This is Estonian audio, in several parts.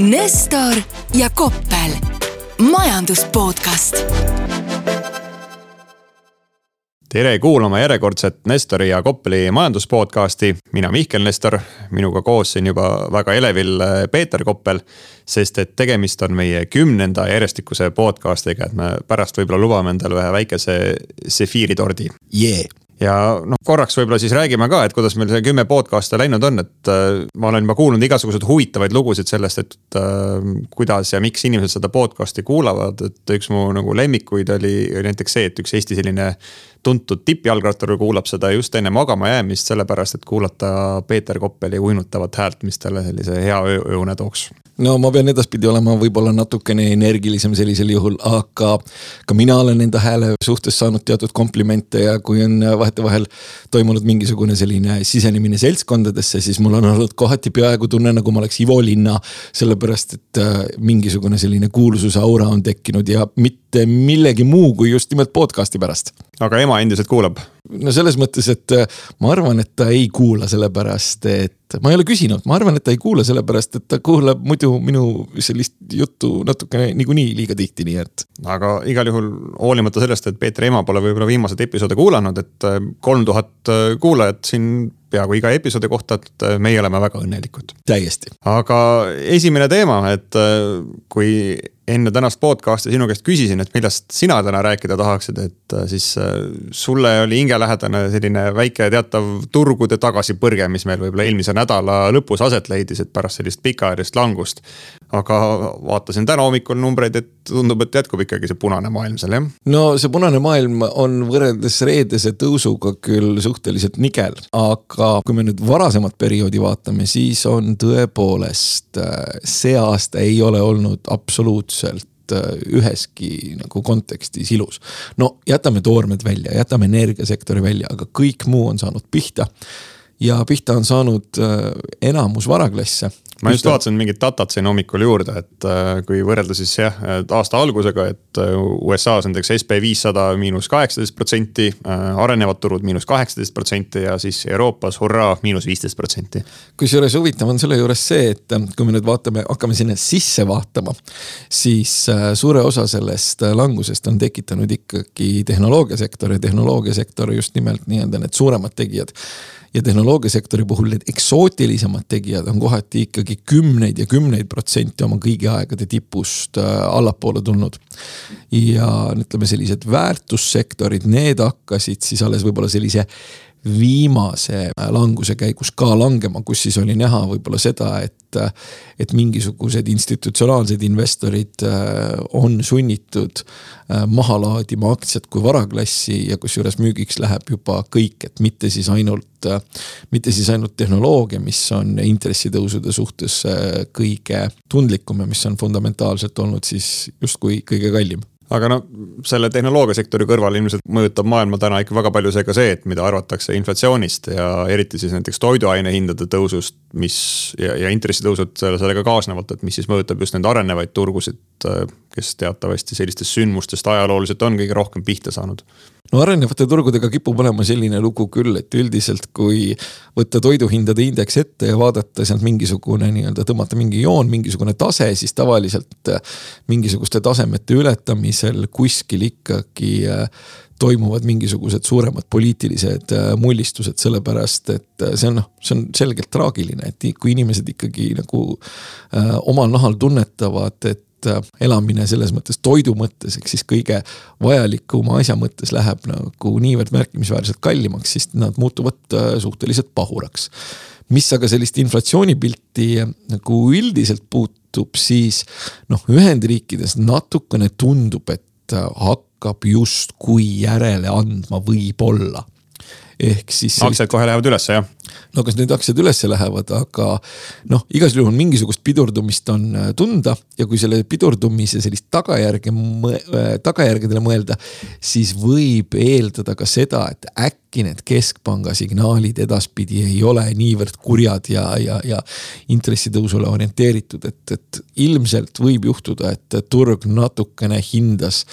Nestor ja Koppel, majandus podcast. tere kuulama järjekordset Nestori ja Koppeli majanduspodcasti. mina Mihkel Nestor, minuga koos siin juba väga elevil äh, Peeter Koppel. sest et tegemist on meie kümnenda järjestikuse podcast'iga, et me pärast võib-olla lubame endale ühe väikese sefiiritordi yeah ja noh, korraks võib-olla siis räägime ka, et kuidas meil see kümme podcast'i läinud on, et äh, ma olen juba kuulnud igasuguseid huvitavaid lugusid sellest, et äh, kuidas ja miks inimesed seda podcast'i kuulavad, et üks mu nagu lemmikuid oli, näiteks see, et üks Eesti selline tuntud tippjalgrattur kuulab seda just enne magama jäämist, sellepärast et kuulata Peeter Koppeli uinutavat häält, mis talle sellise hea ööune tooks no ma pean edaspidi olema võib-olla natukene energilisem sellisel juhul, aga ka mina olen enda hääle suhtes saanud teatud komplimente ja kui on vahetevahel toimunud mingisugune selline sisenemine seltskondadesse, siis mul on olnud kohati peaaegu tunne, nagu ma oleks Ivo Linna. sellepärast, et äh, mingisugune selline kuulsuse aura on tekkinud ja mitte millegi muu kui just nimelt podcast'i pärast. Aga ema endiselt kuulab? no selles mõttes, et äh, ma arvan, et ta ei kuula sellepärast, et ma ei ole küsinud, ma arvan, et ta ei kuula sellepärast, et ta kuulab muidu minu sellist juttu natukene niikuinii liiga tihti, nii et. aga igal juhul hoolimata sellest, et Peetri ema pole võib-olla viimaseid episoode kuulanud, et äh, kolm tuhat äh, kuulajat siin peaaegu iga episoodi kohta, et äh, meie oleme väga õnnelikud. täiesti. aga esimene teema, et kui enne tänast podcast'i sinu käest küsisin, et millest sina täna rääkida tahaksid, et siis sulle oli hingelähedane selline väike teatav turgude tagasipõrge, mis meil võib-olla eelmise nädala lõpus aset leidis, et pärast sellist pikaajalist langust. aga vaatasin täna hommikul numbreid, et tundub, et jätkub ikkagi see punane maailm seal jah. no see punane maailm on võrreldes reedese tõusuga küll suhteliselt nigel, aga kui me nüüd varasemat perioodi vaatame, siis on tõepoolest äh, see aasta ei ole olnud absoluutselt äh, üheski nagu kontekstis ilus. no jätame toormed välja, jätame energiasektori välja, aga kõik muu on saanud pihta. Ja pihta on saanud äh, enamus varaklasse ma just vaatasin mingit datat siin hommikul juurde, et äh, kui võrrelda siis jah, aasta algusega, et äh, USA-s näiteks SB viissada miinus kaheksateist protsenti, arenevad turud miinus kaheksateist protsenti ja siis Euroopas hurraa, miinus viisteist protsenti. kusjuures huvitav on selle juures see, et kui me nüüd vaatame, hakkame sinna sisse vaatama, siis suure osa sellest langusest on tekitanud ikkagi tehnoloogiasektor ja tehnoloogiasektor just nimelt nii-öelda need suuremad tegijad ja tehnoloogiasektori puhul need eksootilisemad tegijad on kohati ikkagi kümneid ja kümneid protsente oma kõigi aegade tipust äh, allapoole tulnud. ja ütleme, sellised väärtussektorid, need hakkasid siis alles võib-olla sellise viimase languse käigus ka langema, kus siis oli näha võib-olla seda, et, et mingisugused institutsionaalsed investorid äh, on sunnitud äh, maha laadima aktsiat kui varaklassi ja kusjuures müügiks läheb juba kõik, et mitte siis ainult, äh, mitte siis ainult tehnoloogia, mis on intressitõusude suhtes kõige tundlikum ja mis on fundamentaalselt olnud siis justkui kõige kallim aga no selle tehnoloogiasektori kõrval ilmselt mõjutab maailma täna ikka väga palju see ka see, et mida arvatakse inflatsioonist ja eriti siis näiteks toiduainehindade tõusust, mis ja, ja intressitõusud sellega kaasnevalt, et mis siis mõjutab just neid arenevaid turgusid, kes teatavasti sellistest sündmustest ajalooliselt on kõige rohkem pihta saanud. No arenevate turgudega kipub olema selline lugu küll, et üldiselt kui võtta toiduhindade indeks ette ja vaadata sealt mingisugune nii-öelda tõmmata mingi joon, mingisugune tase, siis tavaliselt äh, mingisuguste tasemete ületamisel kuskil ikkagi äh, toimuvad mingisugused suuremad poliitilised äh, mullistused, sellepärast et see on noh, see on selgelt traagiline, et kui inimesed ikkagi nagu äh, omal nahal tunnetavad, et elamine selles mõttes toidu mõttes, ehk siis kõige vajalikuma asja mõttes läheb nagu niivõrd märkimisväärselt kallimaks, siis nad muutuvad äh, suhteliselt pahuraks. mis aga sellist inflatsioonipilti nagu üldiselt puutub, siis noh, Ühendriikides natukene tundub, et äh, hakkab justkui järele andma võib-olla ehk siis. aktsiad kohe lähevad ülesse, jah? no kas need aktsiad ülesse lähevad, aga noh, igal juhul mingisugust pidurdumist on äh, tunda ja kui selle pidurdumise sellist tagajärge, äh, tagajärgedele mõelda, siis võib eeldada ka seda, et äkki need keskpanga signaalid edaspidi ei ole niivõrd kurjad ja, ja, ja intressitõusule orienteeritud, et, et ilmselt võib juhtuda, et turg natukene hindas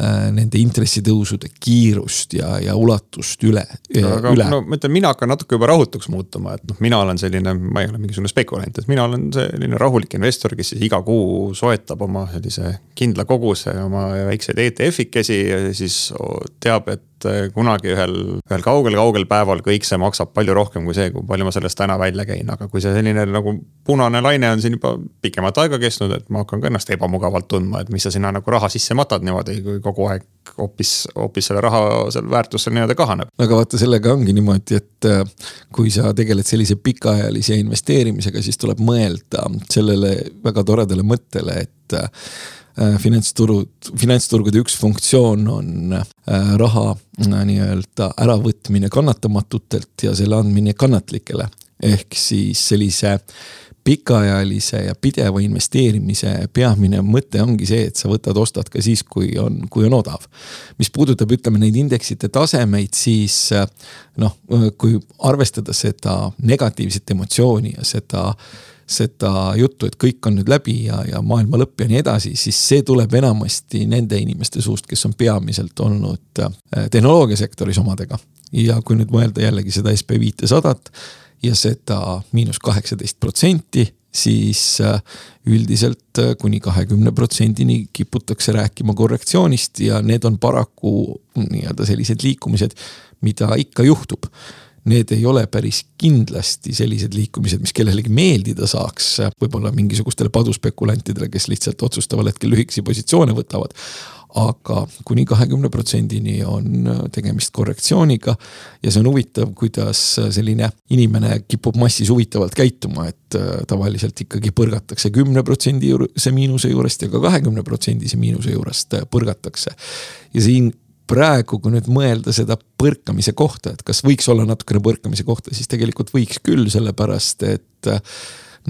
nende intressitõusude kiirust ja, ja ulatust üle, aga üle. no ma ütlen, mina hakkan natuke juba rahutuks muutuma, et noh, mina olen selline, ma ei ole mingisugune spekulant, et mina olen selline rahulik investor, kes siis iga kuu soetab oma sellise kindla koguse oma väikseid ETF-ikesi ja siis teab, et kunagi ühel, ühel kaugel-kaugel päeval kõik see maksab palju rohkem kui see, kui palju ma sellest täna välja käin, aga kui see selline nagu punane laine on siin juba pikemat aega kestnud, et ma hakkan ka ennast ebamugavalt tundma, et mis sa sinna nagu raha sisse matad niimoodi, kui kogu aeg hoopis, hoopis selle raha, selle väärtus seal nii-öelda kahaneb. aga vaata, sellega ongi niimoodi, et äh, kui sa tegeled sellise pikaajalise investeerimisega, siis tuleb mõelda sellele väga toredale mõttele, et äh, finantsturud, finantsturgude üks funktsioon on äh, raha nii-öelda äravõtmine kannatamatutelt ja selle andmine kannatlikele. ehk siis sellise pikaajalise ja pideva investeerimise peamine mõte ongi see, et sa võtad, ostad ka siis, kui on, kui on odav. mis puudutab, ütleme neid indeksite tasemeid, siis noh, kui arvestada seda negatiivset emotsiooni ja seda seda juttu, et kõik on nüüd läbi ja, ja maailma lõpp ja nii edasi, siis see tuleb enamasti nende inimeste suust, kes on peamiselt olnud tehnoloogiasektoris omadega. ja kui nüüd mõelda jällegi seda SB viitesadat ja seda miinus kaheksateist protsenti, siis äh, üldiselt äh, kuni kahekümne protsendini kiputakse rääkima korrektsioonist ja need on paraku nii-öelda sellised liikumised, mida ikka juhtub need ei ole päris kindlasti sellised liikumised, mis kellelegi meeldida saaks, võib-olla mingisugustele paduspekulantidele, kes lihtsalt otsustaval hetkel lühikesi positsioone võtavad aga kuni kahekümne protsendini on tegemist korrektsiooniga. ja see on huvitav, kuidas selline inimene kipub massis huvitavalt käituma, et äh, tavaliselt ikkagi põrgatakse kümne protsendi juurese miinuse juurest ja ka kahekümne protsendise miinuse juurest äh, põrgatakse. ja siin praegu, kui nüüd mõelda seda põrkamise kohta, et kas võiks olla natukene põrkamise kohta, siis tegelikult võiks küll, sellepärast et äh,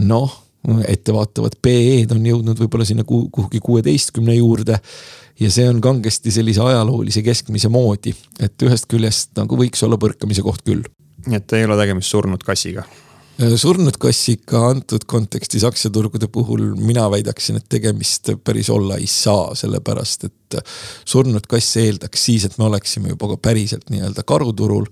noh, ettevaatavad PE-d on jõudnud võib-olla sinna kuhugi kuueteistkümne juurde ja see on kangesti sellise ajaloolise keskmise moodi, et ühest küljest nagu võiks olla põrkamise koht küll. et ei ole tegemist surnud kassiga? Äh, surnud kassiga antud kontekstis aktsiaturgude puhul mina väidaksin, et tegemist päris olla ei saa, sellepärast et surnud kass eeldaks siis, et me oleksime juba ka päriselt nii-öelda karuturul.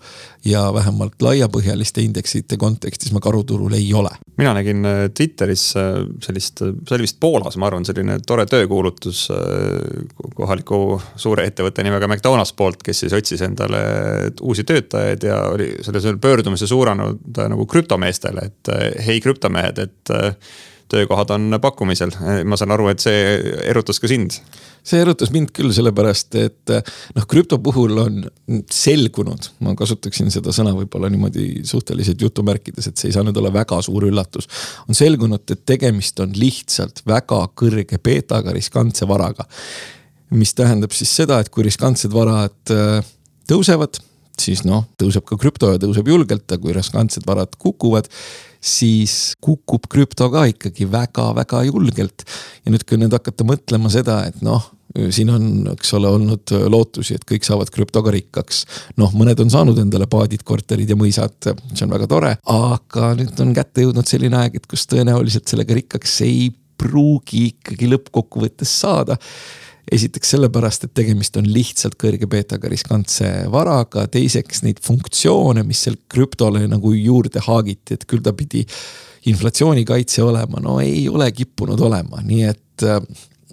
ja vähemalt laiapõhjaliste indeksite kontekstis me karuturul ei ole. mina nägin äh, Twitteris äh, sellist, see oli vist Poolas, ma arvan, selline tore töökuulutus kohaliku suure ettevõtte nimega McDonalds poolt, kes siis otsis endale uusi töötajaid ja oli selle pöördumise suunanud nagu krüptomeestele et hei krüptomehed, et töökohad on pakkumisel, ma saan aru, et see erutas ka sind see erutas mind küll sellepärast, et noh, krüpto puhul on selgunud, ma kasutaksin seda sõna võib-olla niimoodi suhteliselt jutumärkides, et see ei saa nüüd olla väga suur üllatus. on selgunud, et tegemist on lihtsalt väga kõrge beetaga riskantse varaga. mis tähendab siis seda, et kui riskantsed varad tõusevad siis noh, tõuseb ka krüpto ja tõuseb julgelt, aga kui riskantsed varad kukuvad, siis kukub krüpto ka ikkagi väga-väga julgelt. ja nüüd, kui nüüd hakata mõtlema seda, et noh, siin on, eks ole, olnud lootusi, et kõik saavad krüptoga rikkaks. noh, mõned on saanud endale paadid, korterid ja mõisad, see on väga tore, aga nüüd on kätte jõudnud selline aeg, et kus tõenäoliselt sellega rikkaks ei pruugi ikkagi lõppkokkuvõttes saada esiteks sellepärast, et tegemist on lihtsalt kõrge beetaga riskantse varaga, teiseks neid funktsioone, mis seal krüptole nagu juurde haagiti, et küll ta pidi inflatsioonikaitse olema, no ei ole kippunud olema, nii et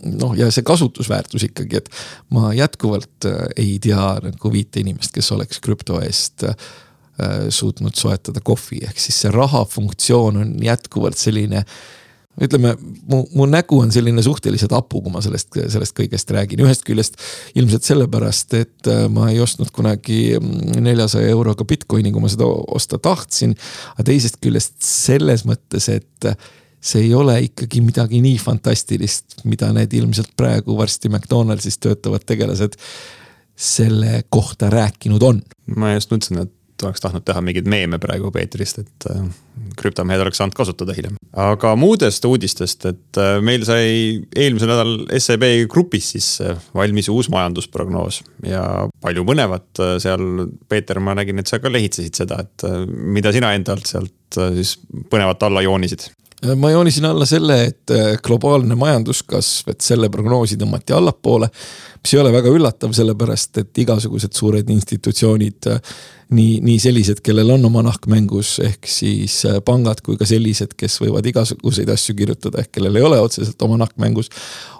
noh, ja see kasutusväärtus ikkagi, et ma jätkuvalt äh, ei tea nagu viite inimest, kes oleks krüpto eest äh, suutnud soetada kohvi, ehk siis see raha funktsioon on jätkuvalt selline ütleme, mu, mu nägu on selline suhteliselt hapu, kui ma sellest, sellest kõigest räägin, ühest küljest ilmselt sellepärast, et äh, ma ei ostnud kunagi mm, neljasaja euroga Bitcoini, kui ma seda osta tahtsin. aga teisest küljest selles mõttes, et see ei ole ikkagi midagi nii fantastilist, mida need ilmselt praegu varsti McDonaldsis töötavad tegelased selle kohta rääkinud on. ma just mõtlesin, et oleks tahtnud teha mingeid meeme praegu Peetrist, et äh, krüptomehed oleks saanud kasutada hiljem. aga muudest uudistest, et äh, meil sai eelmisel nädalal SEB grupis siis äh, valmis uus majandusprognoos ja palju põnevat seal. Peeter, ma nägin, et sa ka lehitsesid seda, et mida sina enda alt sealt siis põnevat alla joonisid ma joonisin alla selle, et globaalne majanduskasv, et selle prognoosi tõmmati allapoole. mis ei ole väga üllatav, sellepärast et igasugused suured institutsioonid, nii, nii sellised, kellel on oma nahk mängus, ehk siis äh, pangad kui ka sellised, kes võivad igasuguseid asju kirjutada, ehk kellel ei ole otseselt oma nahk mängus.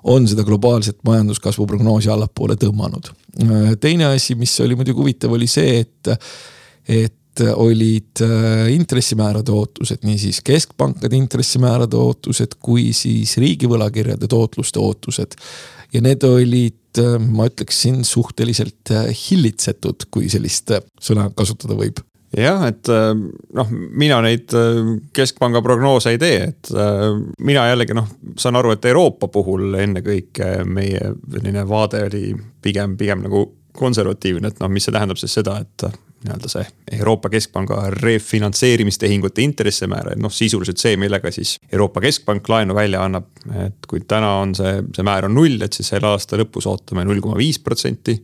on seda globaalset majanduskasvu prognoosi allapoole tõmmanud. teine asi, mis oli muidugi huvitav, oli see, et, et olid äh, intressimäärade ootused, niisiis keskpankade intressimäärade ootused kui siis riigivõlakirjade tootluste ootused. ja need olid, äh, ma ütleksin, suhteliselt äh, hillitsetud, kui sellist sõna kasutada võib. Jah, et noh, mina neid keskpanga prognoose ei tee, et mina jällegi noh, saan aru, et Euroopa puhul ennekõike meie selline vaade oli pigem, pigem nagu konservatiivne, et noh, mis see tähendab siis seda, et nii-öelda see Euroopa Keskpanga refinantseerimistehingute intressimäär, noh sisuliselt see, millega siis Euroopa Keskpank laenu välja annab. et kui täna on see, see määr on null, et siis selle aasta lõpus ootame null koma viis protsenti.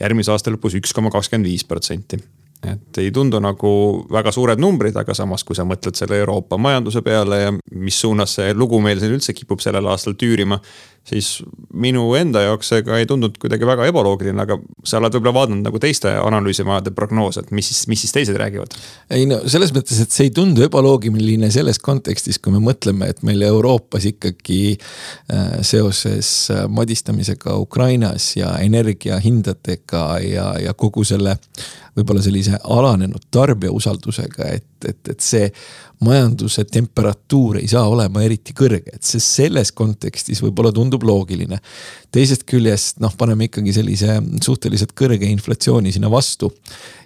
järgmise aasta lõpus üks koma kakskümmend viis protsenti et ei tundu nagu väga suured numbrid, aga samas, kui sa mõtled selle Euroopa majanduse peale ja mis suunas see lugu meil siin üldse kipub sellel aastal tüürima siis minu enda jaoks see ka ei tundunud kuidagi väga ebaloogiline, aga sa oled võib-olla vaadanud nagu teiste analüüsimajade prognoose, et mis siis, mis siis teised räägivad? ei no selles mõttes, et see ei tundu ebaloogiline selles kontekstis, kui me mõtleme, et meil Euroopas ikkagi äh, seoses äh, madistamisega Ukrainas ja energiahindadega ja, ja kogu selle võib-olla sellise alanenud tarbija usaldusega, et, et, et see majanduse temperatuur ei saa olema eriti kõrge, et see selles kontekstis võib-olla tundub loogiline. teisest küljest noh, paneme ikkagi sellise suhteliselt kõrge inflatsiooni sinna vastu.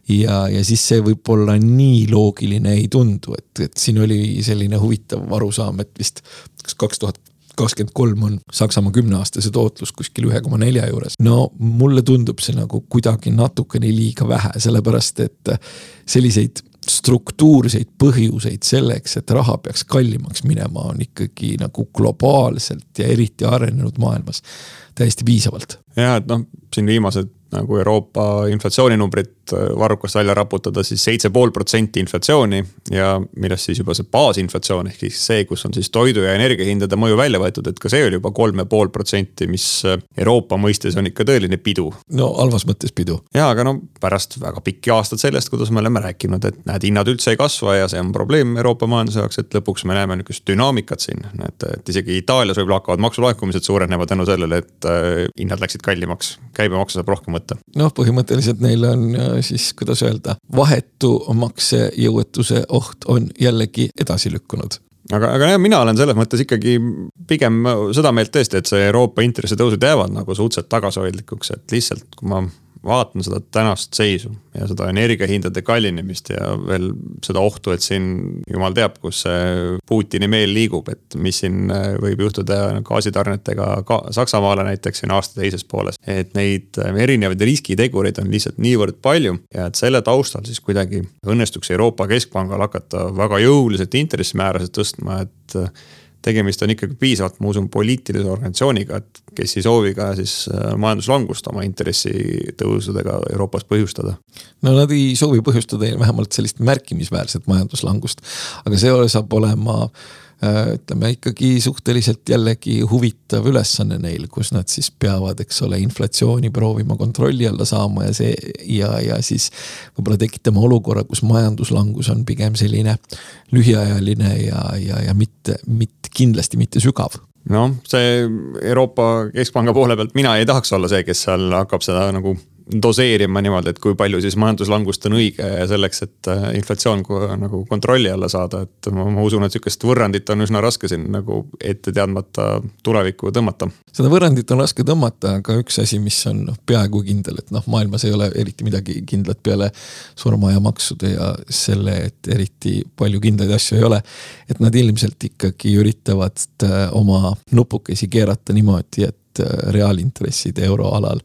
ja, ja siis see võib-olla nii loogiline ei tundu, et, et siin oli selline huvitav arusaam, et vist kas kaks tuhat kakskümmend kolm on Saksamaa kümneaastase tootlus kuskil ühe koma nelja juures. no mulle tundub see nagu kuidagi natukene liiga vähe, sellepärast et selliseid struktuurseid põhjuseid selleks, et raha peaks kallimaks minema, on ikkagi nagu globaalselt ja eriti arenenud maailmas täiesti piisavalt. ja et noh, siin viimased nagu Euroopa inflatsiooninumbrit äh, varrukast välja raputada siis seitse pool protsenti inflatsiooni. ja millest siis juba see baasinflatsioon ehk siis see, kus on siis toidu ja energiahindade mõju välja võetud, et ka see oli juba kolm ja pool protsenti, mis äh, Euroopa mõistes on ikka tõeline pidu. no halvas mõttes pidu. ja, aga no pärast väga pikki aastaid sellest, kuidas me oleme rääkinud, et näed, hinnad üldse ei kasva ja see on probleem Euroopa majanduse jaoks, et lõpuks me näeme niisugust dünaamikat siin, et, et isegi Itaalias võib-olla hakkavad maksulaekumised suurenema tänu sellele, et äh, hinnad läksid kallimaks, käibemaksu saab rohkem võtta. noh, põhimõtteliselt neil on siis, kuidas öelda, vahetu maksejõuetuse oht on jällegi edasi lükkunud. Aga, aga jah, mina olen selles mõttes ikkagi pigem seda meelt tõesti, et see Euroopa intressitõusud jäävad nagu suhteliselt tagasihoidlikuks, et lihtsalt kui ma vaatan seda tänast seisu ja seda energiahindade kallinemist ja veel seda ohtu, et siin jumal teab, kus see Putini meel liigub, et mis siin äh, võib juhtuda gaasitarnetega ka Saksamaale näiteks siin aasta teises pooles. et neid äh, erinevaid riskitegureid on lihtsalt niivõrd palju ja et selle taustal siis kuidagi õnnestuks Euroopa Keskpangal hakata väga jõuliselt intressimäärasid tõstma, et äh, tegemist on ikkagi piisavalt, ma usun, poliitilise organisatsiooniga, et kes ei soovi ka siis äh, majanduslangust oma intressitõusudega Euroopas põhjustada. no nad ei soovi põhjustada vähemalt sellist märkimisväärset majanduslangust, aga see saab olema ütleme ikkagi suhteliselt jällegi huvitav ülesanne neil, kus nad siis peavad, eks ole, inflatsiooni proovima kontrolli alla saama ja see ja, ja siis võib-olla tekitama olukorra, kus majanduslangus on pigem selline lühiajaline ja, ja, ja mitte, mitte kindlasti mitte sügav. Noh, see Euroopa Keskpanga poole pealt mina ei tahaks olla see, kes seal hakkab seda nagu doseerima niimoodi, et kui palju siis majanduslangust on õige selleks, et äh, inflatsioon nagu kontrolli alla saada, et ma, ma usun, et sihukest võrrandit on üsna raske siin nagu ette teadmata tulevikku tõmmata. seda võrrandit on raske tõmmata, aga üks asi, mis on noh, peaaegu kindel, et noh, maailmas ei ole eriti midagi kindlat peale surma ja maksude ja selle, et eriti palju kindlaid asju ei ole. et nad ilmselt ikkagi üritavad äh, oma nupukesi keerata niimoodi, et et äh, reaalintressid euroalal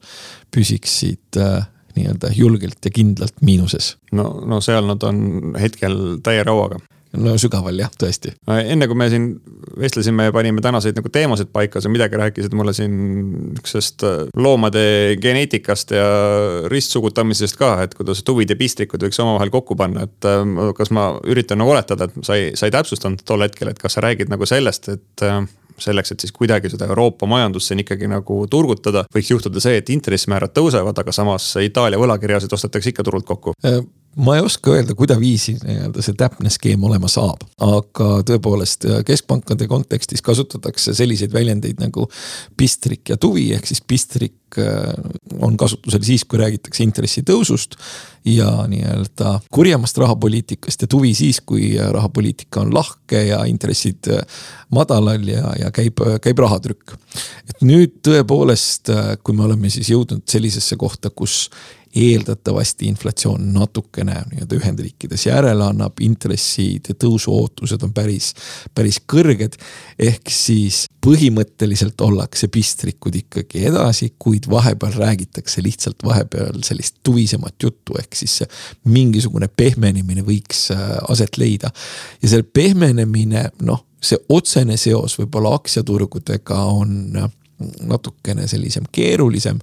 püsiksid äh, nii-öelda julgelt ja kindlalt miinuses. no, no seal nad on hetkel täie rauaga no sügaval jah, tõesti. enne kui me siin vestlesime ja panime tänaseid nagu teemasid paika, sa midagi rääkisid mulle siin niisugusest äh, loomade geneetikast ja ristsugutamisest ka, et kuidas tuvid ja pistrikud võiks omavahel kokku panna, et äh, kas ma üritan nagu oletada, et sa ei, sa ei täpsustanud tol hetkel, et kas sa räägid nagu sellest, et selleks, et siis kuidagi seda Euroopa majandust siin ikkagi nagu turgutada, võiks juhtuda see, et intressimäärad tõusevad, aga samas Itaalia võlakirjasid ostetakse ikka turult kokku äh, ma ei oska öelda, kuidaviisi nii-öelda see täpne skeem olema saab, aga tõepoolest äh, keskpankade kontekstis kasutatakse selliseid väljendeid nagu pistrik ja tuvi, ehk siis pistrik äh, on kasutusel siis, kui räägitakse intressitõusust ja nii-öelda kurjemast rahapoliitikast ja tuvi siis, kui rahapoliitika on lahke ja intressid äh, madalal ja, ja käib, käib rahatrükk. et nüüd tõepoolest, kui me oleme siis jõudnud sellisesse kohta, kus eeldatavasti inflatsioon natukene nii-öelda Ühendriikides järele annab, intresside tõusu ootused on päris, päris kõrged. ehk siis põhimõtteliselt ollakse pistrikud ikkagi edasi, kuid vahepeal räägitakse lihtsalt vahepeal sellist tuvisemat juttu, ehk siis mingisugune pehmenemine võiks äh, aset leida. ja see pehmenemine, noh, see otsene seos võib-olla aktsiaturgudega on äh, natukene sellisem keerulisem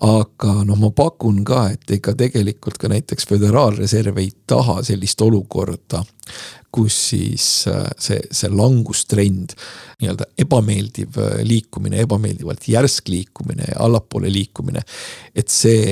aga noh, ma pakun ka, et ega tegelikult ka näiteks Föderaalreserv ei taha sellist olukorda, kus siis äh, see, see langustrend, nii-öelda ebameeldiv äh, liikumine, ebameeldivalt järsk liikumine ja allapoole liikumine. et see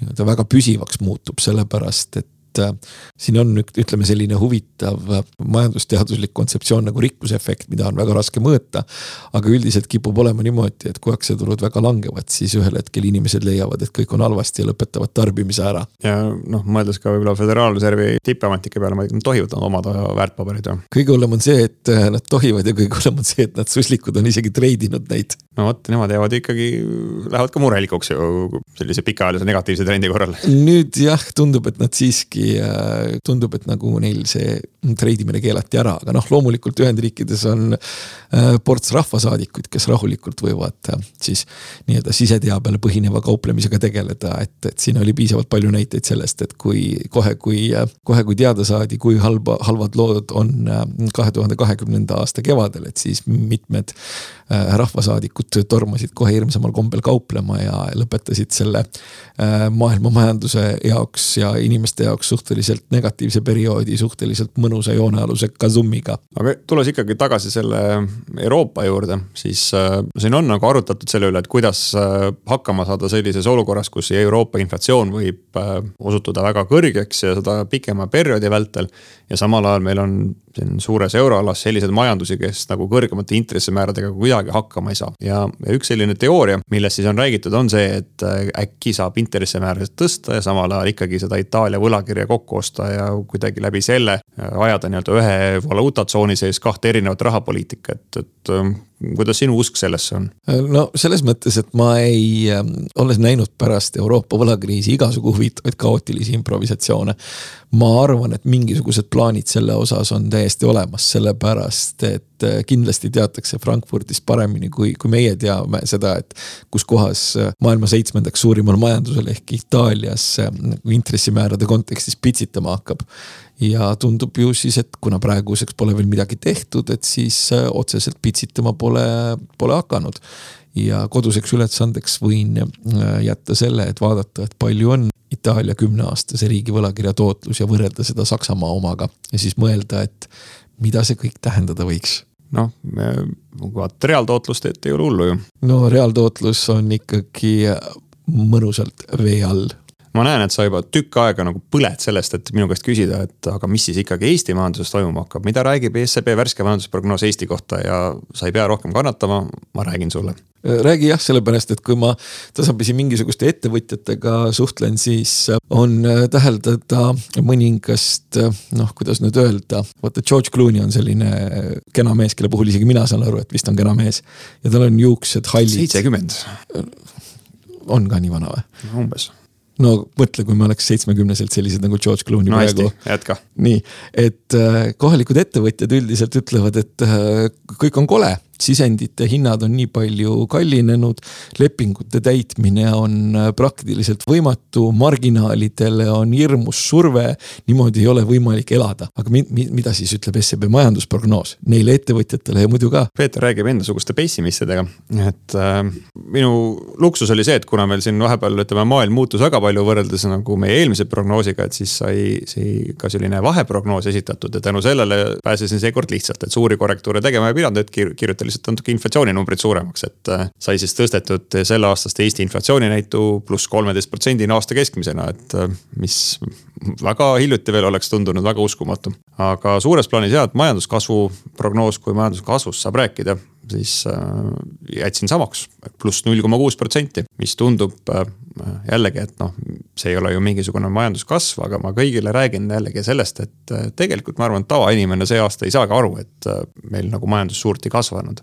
nii-öelda väga püsivaks muutub, sellepärast et et äh, siin on ütleme selline huvitav äh, majandusteaduslik kontseptsioon nagu rikkusefekt, mida on väga raske mõõta. aga üldiselt kipub olema niimoodi, et kui aktsiaturud väga langevad, siis ühel hetkel inimesed leiavad, et kõik on halvasti ja lõpetavad tarbimise ära. ja noh, mõeldes ka võib-olla Föderaalreservi tippametnike peale, ma ei tea, nad tohivad omada väärtpabereid või? kõige hullem on see, et äh, nad tohivad ja kõige hullem on see, et nad suslikud on isegi treidinud neid. no vot, nemad jäävad ikkagi, lähevad ka murelikuks ju sellise pikaajalise negatiivse trendi korral. nüüd jah, tundub, et nad siiski kuidagi äh, tundub, et nagu neil see treidimine keelati ära, aga noh, loomulikult Ühendriikides on äh, ports rahvasaadikuid, kes rahulikult võivad äh, siis nii-öelda siseteabele põhineva kauplemisega tegeleda, et, et siin oli piisavalt palju näiteid sellest, et kui kohe, kui, kohe kui teada saadi, kui halba, halvad lood on kahe tuhande kahekümnenda aasta kevadel, et siis mitmed rahvasaadikud tormasid kohe hirmsamal kombel kauplema ja lõpetasid selle maailma majanduse jaoks ja inimeste jaoks suhteliselt negatiivse perioodi suhteliselt mõnusa joonealuse kasummiga. aga tulles ikkagi tagasi selle Euroopa juurde, siis äh, siin on nagu arutatud selle üle, et kuidas äh, hakkama saada sellises olukorras, kus Euroopa inflatsioon võib äh, osutuda väga kõrgeks ja seda pikema perioodi vältel. ja samal ajal meil on siin suures euroalas selliseid majandusi, kes nagu kõrgemate intressimääradega kuidagi hakkama ei saa. ja, ja üks selline teooria, millest siis on räägitud, on see, et äkki saab intressimäärasid tõsta ja samal ajal ikkagi seda Itaalia võlakirja kokku osta ja kuidagi läbi selle ajada nii-öelda ühe valuutatsooni sees kahte erinevat rahapoliitikat, et ähm, kuidas sinu usk sellesse on? no selles mõttes, et ma ei, ähm, olles näinud pärast Euroopa võlakriisi igasugu huvitavaid kaootilisi improvisatsioone. ma arvan, et mingisugused plaanid selle osas on täiesti olemas, sellepärast et äh, kindlasti teatakse Frankfurdis paremini kui, kui meie teame seda, et. kus kohas äh, maailma seitsmendaks suurimal majandusel ehk Itaalias äh, intressimäärade kontekstis pitsitama hakkab ja tundub ju siis, et kuna praeguseks pole veel midagi tehtud, et siis otseselt pitsitama pole, pole hakanud. ja koduseks ülesandeks võin jätta selle, et vaadata, et palju on Itaalia kümneaastase riigi võlakirja tootlus ja võrrelda seda Saksamaa omaga ja siis mõelda, et mida see kõik tähendada võiks noh, vaata reaaltootlust, et ei ole hullu ju. no reaaltootlus on ikkagi mõnusalt vee all ma näen, et sa juba tükk aega nagu põled sellest, et minu käest küsida, et aga mis siis ikkagi Eesti majanduses toimuma hakkab, mida räägib ESCB värske majandusprognoos Eesti kohta ja sa ei pea rohkem kannatama, ma räägin sulle räägi jah, sellepärast et kui ma tasapisi mingisuguste ettevõtjatega suhtlen, siis on täheldada mõningast noh, kuidas nüüd öelda, vaata George Clooney on selline kena mees, kelle puhul isegi mina saan aru, et vist on kena mees. ja tal on juuksed hallid. seitsekümmend. on ka nii vana või? umbes no mõtle, kui me oleks seitsmekümneselt sellised nagu George Clooney no, praegu. jätka. nii, et äh, kohalikud ettevõtjad üldiselt ütlevad, et äh, kõik on kole sisendite hinnad on nii palju kallinenud, lepingute täitmine on äh, praktiliselt võimatu, marginaalidele on hirmus surve, niimoodi ei ole võimalik elada. aga mi, mi, mida siis ütleb SEB majandusprognoos neile ettevõtjatele ja muidu ka? Peeter räägib endasuguste pessimistidega, et äh, minu luksus oli see, et kuna meil siin vahepeal ütleme, maailm muutus väga palju võrreldes nagu meie eelmise prognoosiga, et siis sai, sai ka selline vaheprognoos esitatud ja tänu sellele pääsesin seekord lihtsalt, et suuri korrektuure tegema ei pidanud, et kirjuta lihtsalt natuke inflatsiooninumbrid suuremaks, et äh, sai siis tõstetud selleaastast Eesti inflatsiooninäitu pluss kolmeteist protsendini aasta keskmisena, et äh, mis väga hiljuti veel oleks tundunud väga uskumatu. aga suures plaanis jah, et majanduskasvu prognoos, kui majanduskasvust saab rääkida, siis äh, jätsin samaks, pluss null koma kuus protsenti, mis tundub äh, jällegi, et noh, see ei ole ju mingisugune majanduskasv, aga ma kõigile räägin jällegi sellest, et äh, tegelikult ma arvan, et tavainimene see aasta ei saagi aru, et meil nagu majandus suurt ei kasvanud.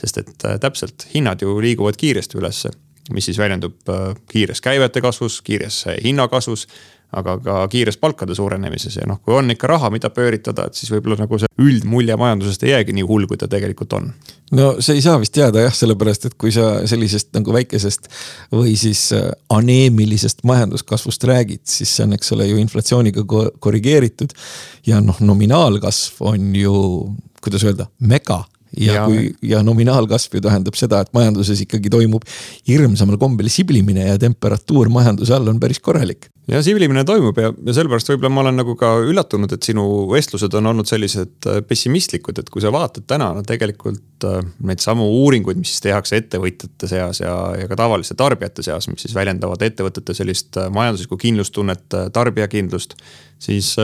sest et täpselt hinnad ju liiguvad kiiresti ülesse, mis siis väljendub kiires käivete kasvus, kiires hinnakasvus aga ka kiires palkade suurenemises ja noh, kui on ikka raha, mida pööritada, et siis võib-olla nagu see üldmulje majandusest ei jäägi nii hull, kui ta tegelikult on. no see ei saa vist jääda jah, sellepärast et kui sa sellisest nagu väikesest või siis äh, aneemilisest majanduskasvust räägid, siis see on, eks ole ju inflatsiooniga korrigeeritud. ja noh, nominaalkasv on ju, kuidas öelda, mega ja, ja kui ja nominaalkasv ju tähendab seda, et majanduses ikkagi toimub hirmsamal kombel siblimine ja temperatuur majanduse all on päris korralik. Ja siblimine toimub ja, ja sellepärast võib-olla ma olen nagu ka üllatunud, et sinu vestlused on olnud sellised äh, pessimistlikud, et kui sa vaatad täna no tegelikult äh, neid samu uuringuid, mis siis tehakse ettevõtjate seas ja, ja ka tavaliste tarbijate seas, mis siis väljendavad ettevõtete sellist äh, majanduslikku kindlustunnet, tarbijakindlust, siis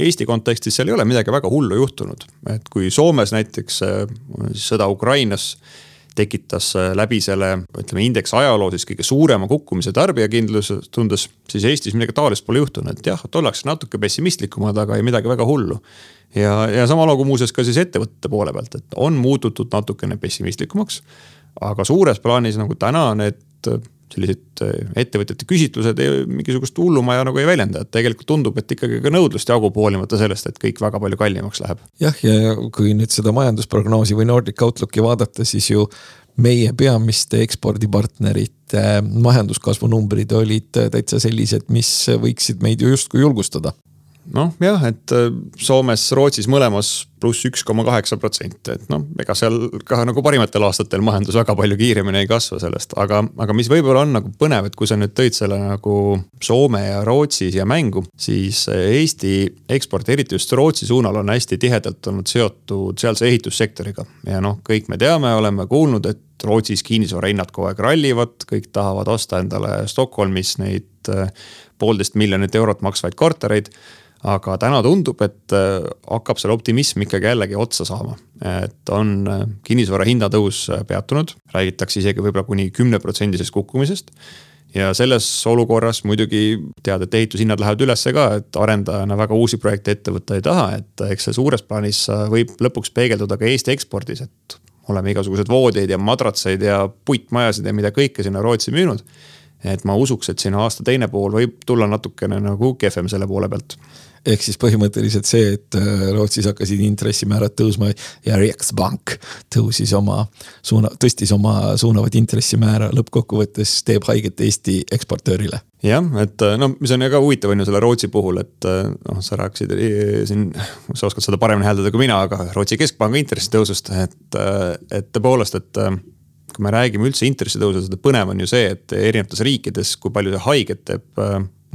Eesti kontekstis seal ei ole midagi väga hullu juhtunud, et kui Soomes näiteks äh, sõda Ukrainas tekitas äh, läbi selle, ütleme indeks ajaloo siis kõige suurema kukkumise tarbijakindlustundes, siis Eestis midagi taolist pole juhtunud, et jah, et ollakse natuke pessimistlikumad, aga ei midagi väga hullu. ja, ja sama lugu muuseas ka siis ettevõtete poole pealt, et on muututud natukene pessimistlikumaks. aga suures plaanis nagu täna need sellised äh, ettevõtjate küsitlused ei, mingisugust hullumaja nagu ei väljenda, et tegelikult tundub, et ikkagi ka nõudlust jagub, hoolimata sellest, et kõik väga palju kallimaks läheb. jah, ja kui nüüd seda majandusprognoosi või Nordic Outlooki vaadata, siis ju meie peamiste ekspordipartnerite majanduskasvu numbrid olid täitsa sellised, mis võiksid meid ju justkui julgustada noh, jah, et äh, Soomes, Rootsis mõlemas pluss üks koma kaheksa protsenti, et noh, ega seal ka nagu parimatel aastatel majandus väga palju kiiremini ei kasva sellest, aga, aga mis võib-olla on nagu põnev, et kui sa nüüd tõid selle nagu Soome ja Rootsi siia mängu, siis Eesti eksport, eriti just Rootsi suunal on hästi tihedalt olnud seotud sealse ehitussektoriga. ja noh, kõik me teame, oleme kuulnud, et Rootsis kinnisvarahinnad kogu aeg rallivad, kõik tahavad osta endale Stockholmis neid äh, poolteist miljonit eurot maksvaid kortereid aga täna tundub, et äh, hakkab seal optimism ikkagi jällegi otsa saama. et on äh, kinnisvara hinnatõus peatunud, räägitakse isegi võib-olla kuni kümneprotsendisest kukkumisest. ja selles olukorras muidugi tead, et ehitushinnad lähevad ülesse ka, et arendajana väga uusi projekte ette võtta ei taha, et eks see suures plaanis võib lõpuks peegelduda ka Eesti ekspordis, et oleme igasugused voodeid ja madratseid ja puitmajasid ja mida kõike sinna Rootsi müünud. et ma usuks, et siin aasta teine pool võib tulla natukene nagu kehvem selle poole pealt ehk siis põhimõtteliselt see, et äh, Rootsis hakkasid intressimäärad tõusma ja Riksbank tõusis oma suuna, tõstis oma suunavat intressimäära, lõppkokkuvõttes teeb haiget Eesti eksportöörile. Jah, et äh, no mis on ka huvitav on ju selle Rootsi puhul, et äh, noh, sa rääkisid siin, sa oskad seda paremini hääldada kui mina, aga Rootsi keskpanga intressitõusust, et, et tõepoolest, et kui me räägime üldse intressitõusudest, põnev on ju see, et erinevates riikides, kui palju see haiget teeb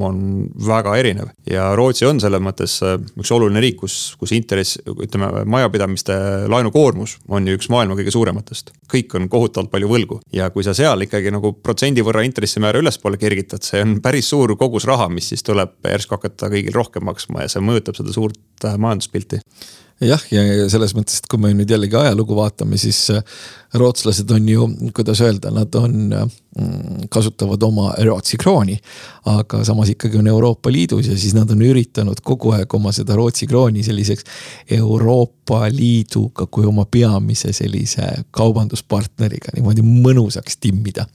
on väga erinev. Ja Rootsi on selles mõttes äh, üks oluline riik, kus, kus intress, ütleme, majapidamiste laenukoormus on ju üks maailma kõige suurematest. kõik on kohutavalt palju võlgu. Ja kui sa seal ikkagi nagu protsendi võrra intressimäära ülespoole kergitad, see on päris suur kogus raha, mis siis tuleb järsku hakata kõigil rohkem maksma ja see mõjutab seda suurt äh, majanduspilti jah, ja selles mõttes, et kui me nüüd jällegi ajalugu vaatame, siis äh, rootslased on ju, kuidas öelda, nad on, mm, kasutavad oma Rootsi krooni. aga samas ikkagi on Euroopa Liidus ja siis nad on üritanud kogu aeg oma seda Rootsi krooni selliseks Euroopa Liiduga kui oma peamise sellise kaubanduspartneriga niimoodi mõnusaks timmida.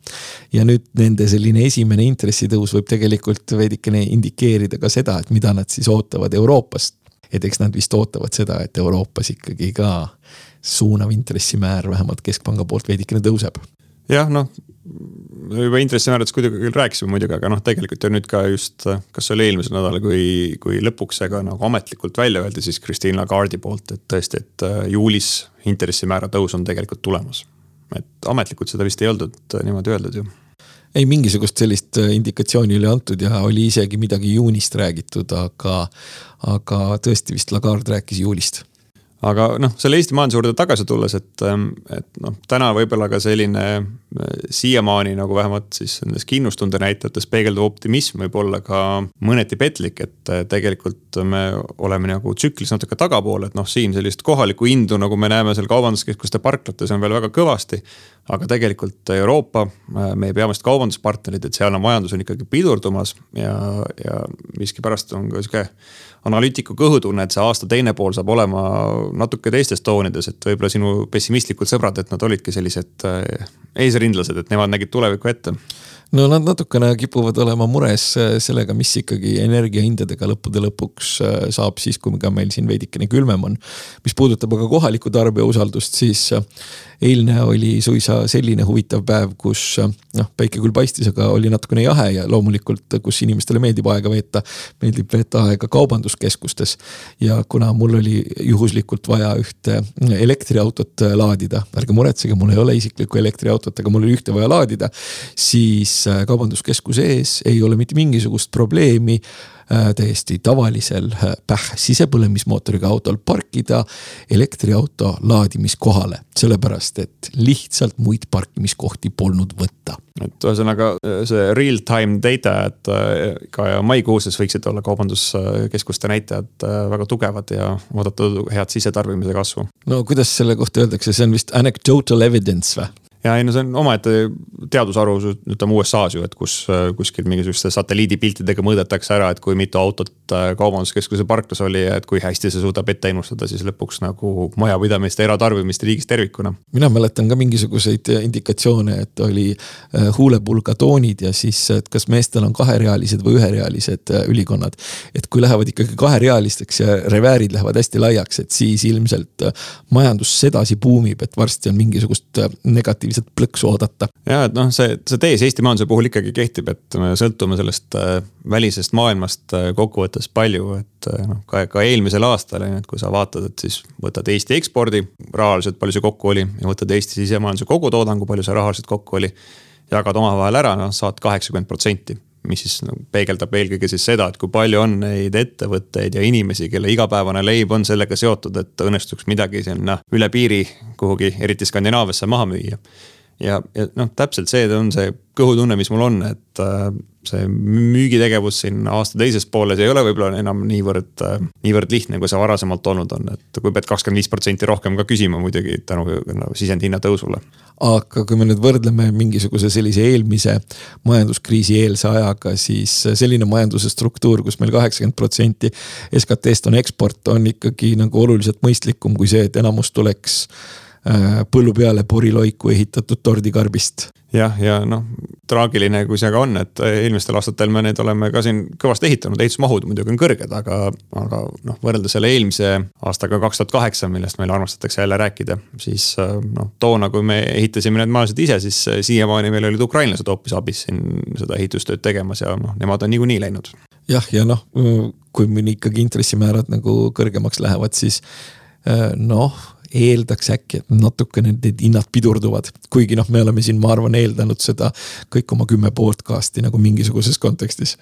ja nüüd nende selline esimene intressitõus võib tegelikult veidikene indikeerida ka seda, et mida nad siis ootavad Euroopast et eks nad vist ootavad seda, et Euroopas ikkagi ka suunav intressimäär vähemalt keskpanga poolt veidikene tõuseb. jah, noh juba intressimääradest kuidagi küll rääkisime muidugi, aga noh, tegelikult ju nüüd ka just, kas see oli eelmisel nädalal, kui, kui lõpuks see ka nagu ametlikult välja öeldi siis Christine Lagarde'i poolt, et tõesti, et äh, juulis intressimäära tõus on tegelikult tulemas. et ametlikult seda vist ei olnud niimoodi öeldud ju ei, mingisugust sellist äh, indikatsiooni oli antud ja oli isegi midagi juunist räägitud, aga, aga tõesti vist Lagarde rääkis juulist aga noh, selle Eesti majanduse juurde tagasi tulles, et, ähm, et noh, täna võib-olla ka selline äh, siiamaani nagu vähemalt siis nendes kindlustunde näitajates peegelduv optimism võib olla ka mõneti petlik, et äh, tegelikult me oleme nagu tsüklis natuke tagapool, et noh, siin sellist kohalikku indu, nagu me näeme seal kaubanduskeskuste parklates on veel väga kõvasti. aga tegelikult Euroopa, äh, meie peamised kaubanduspartnerid, et seal on majandus on ikkagi pidurdumas ja, ja miskipärast on ka sihuke analüütiku kõhutunne, et see aasta teine pool saab olema natuke teistes toonides, et võib-olla sinu pessimistlikud sõbrad, et nad olidki sellised äh, eesrindlased, et nemad nägid tulevikku ette no nad natukene kipuvad olema mures äh, sellega, mis ikkagi energiahindadega lõppude lõpuks äh, saab siis, kui ka meil siin veidikene külmem on. mis puudutab aga kohalikku tarbija usaldust, siis eilne oli suisa selline huvitav päev, kus noh, päike küll paistis, aga oli natukene jahe ja loomulikult, kus inimestele meeldib aega veeta, meeldib veeta aega kaubanduskeskustes. ja kuna mul oli juhuslikult vaja ühte elektriautot laadida, ärge muretsege, mul ei ole isiklikku elektriautot, aga mul oli ühte vaja laadida, siis kaubanduskeskuse ees ei ole mitte mingisugust probleemi Äh, täiesti tavalisel äh, päh sisepõlemismootoriga autol parkida elektriauto laadimiskohale. sellepärast, et lihtsalt muid parkimiskohti polnud võtta. et ühesõnaga see real time data, et äh, ka maikuuses võiksid olla kaubanduskeskuste näitajad väga tugevad ja oodatud head sisetarbimise kasvu. no kuidas selle kohta öeldakse, see on vist anecdotal evidence või? ja ei no see on omaette teadusharu, ütleme USA-s ju, et kus kuskil mingisuguste satelliidipiltidega mõõdetakse ära, et kui mitu autot äh, kaubanduskeskuse parklas oli ja et kui hästi see suudab ette ennustada siis lõpuks nagu majapidamiste eratarbimist riigis tervikuna. mina mäletan ka mingisuguseid indikatsioone, et oli äh, huulepulgatoonid ja siis, et kas meestel on kaherealised või üherealised äh, ülikonnad. et kui lähevad ikkagi kaherealisteks ja reväärid lähevad hästi laiaks, et siis ilmselt majandus sedasi buumib, et varsti on mingisugust negatiivset plõksu oodata. ja et noh, see, see tees Eesti majanduse puhul ikkagi kehtib, et me sõltume sellest äh, välisest maailmast äh, kokkuvõttes palju, et äh, noh, ka, ka eelmisel aastal on ju, et kui sa vaatad, et siis võtad Eesti ekspordi rahaliselt, palju see kokku oli ja võtad Eesti sisemajanduse kogutoodangu, palju see rahaliselt kokku oli. jagad omavahel ära, noh saad kaheksakümmend protsenti mis siis nagu peegeldab eelkõige siis seda, et kui palju on neid ettevõtteid ja inimesi, kelle igapäevane leib on sellega seotud, et õnnestuks midagi sinna üle piiri kuhugi, eriti Skandinaaviasse maha müüa. Ja, ja noh, täpselt see on see kõhutunne, mis mul on, et äh, see müügitegevus siin aasta teises pooles ei ole võib-olla enam niivõrd, äh, niivõrd lihtne, kui see varasemalt olnud on, et kui pead kakskümmend viis protsenti rohkem ka küsima muidugi tänu no, sisendhinna tõusule. aga kui me nüüd võrdleme mingisuguse sellise eelmise majanduskriisi eelse ajaga, siis selline majanduse struktuur, kus meil kaheksakümmend protsenti SKT-st on eksport, on ikkagi nagu oluliselt mõistlikum kui see, et enamus tuleks põllu peale poriloiku ehitatud tordikarbist jah, ja noh, traagiline, kui see ka on, et eelmistel aastatel me need oleme ka siin kõvasti ehitanud, ehitusmahud muidugi on kõrged, aga, aga noh, võrreldes selle eelmise aastaga kaks tuhat kaheksa, millest meil armastatakse jälle rääkida. siis noh, toona, kui me ehitasime need majasid ise, siis siiamaani meil olid ukrainlased hoopis abis siin seda ehitustööd tegemas ja noh, nemad on niikuinii läinud. jah, ja noh, kui meil ikkagi intressimäärad nagu kõrgemaks lähevad, siis noh eeldaks äkki, et natukene need hinnad pidurduvad. kuigi noh, me oleme siin, ma arvan, eeldanud seda kõik oma kümme podcast'i nagu mingisuguses kontekstis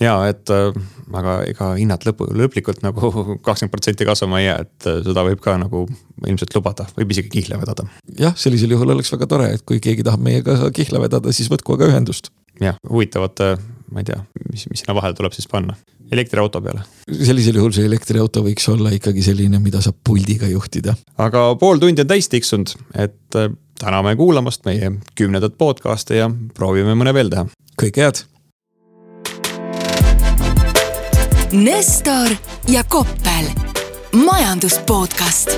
ja et äh, aga ega hinnad lõpu, lõplikult nagu kakskümmend protsenti kasvama ei jää, et äh, seda võib ka nagu ilmselt lubada, võib isegi kihla vedada. jah, sellisel juhul oleks väga tore, et kui keegi tahab meiega kihla vedada, siis võtku aga ühendust. jah, huvitavat, ma ei tea, mis, mis sinna vahele tuleb siis panna elektriauto peale. sellisel juhul see elektriauto võiks olla ikkagi selline, mida saab puldiga juhtida. aga pool tundi on täis tiksunud, et äh, täname kuulamast meie kümnendat podcast'i ja proovime mõne veel teha. kõike head. Nestor ja Koppel, majandus podcast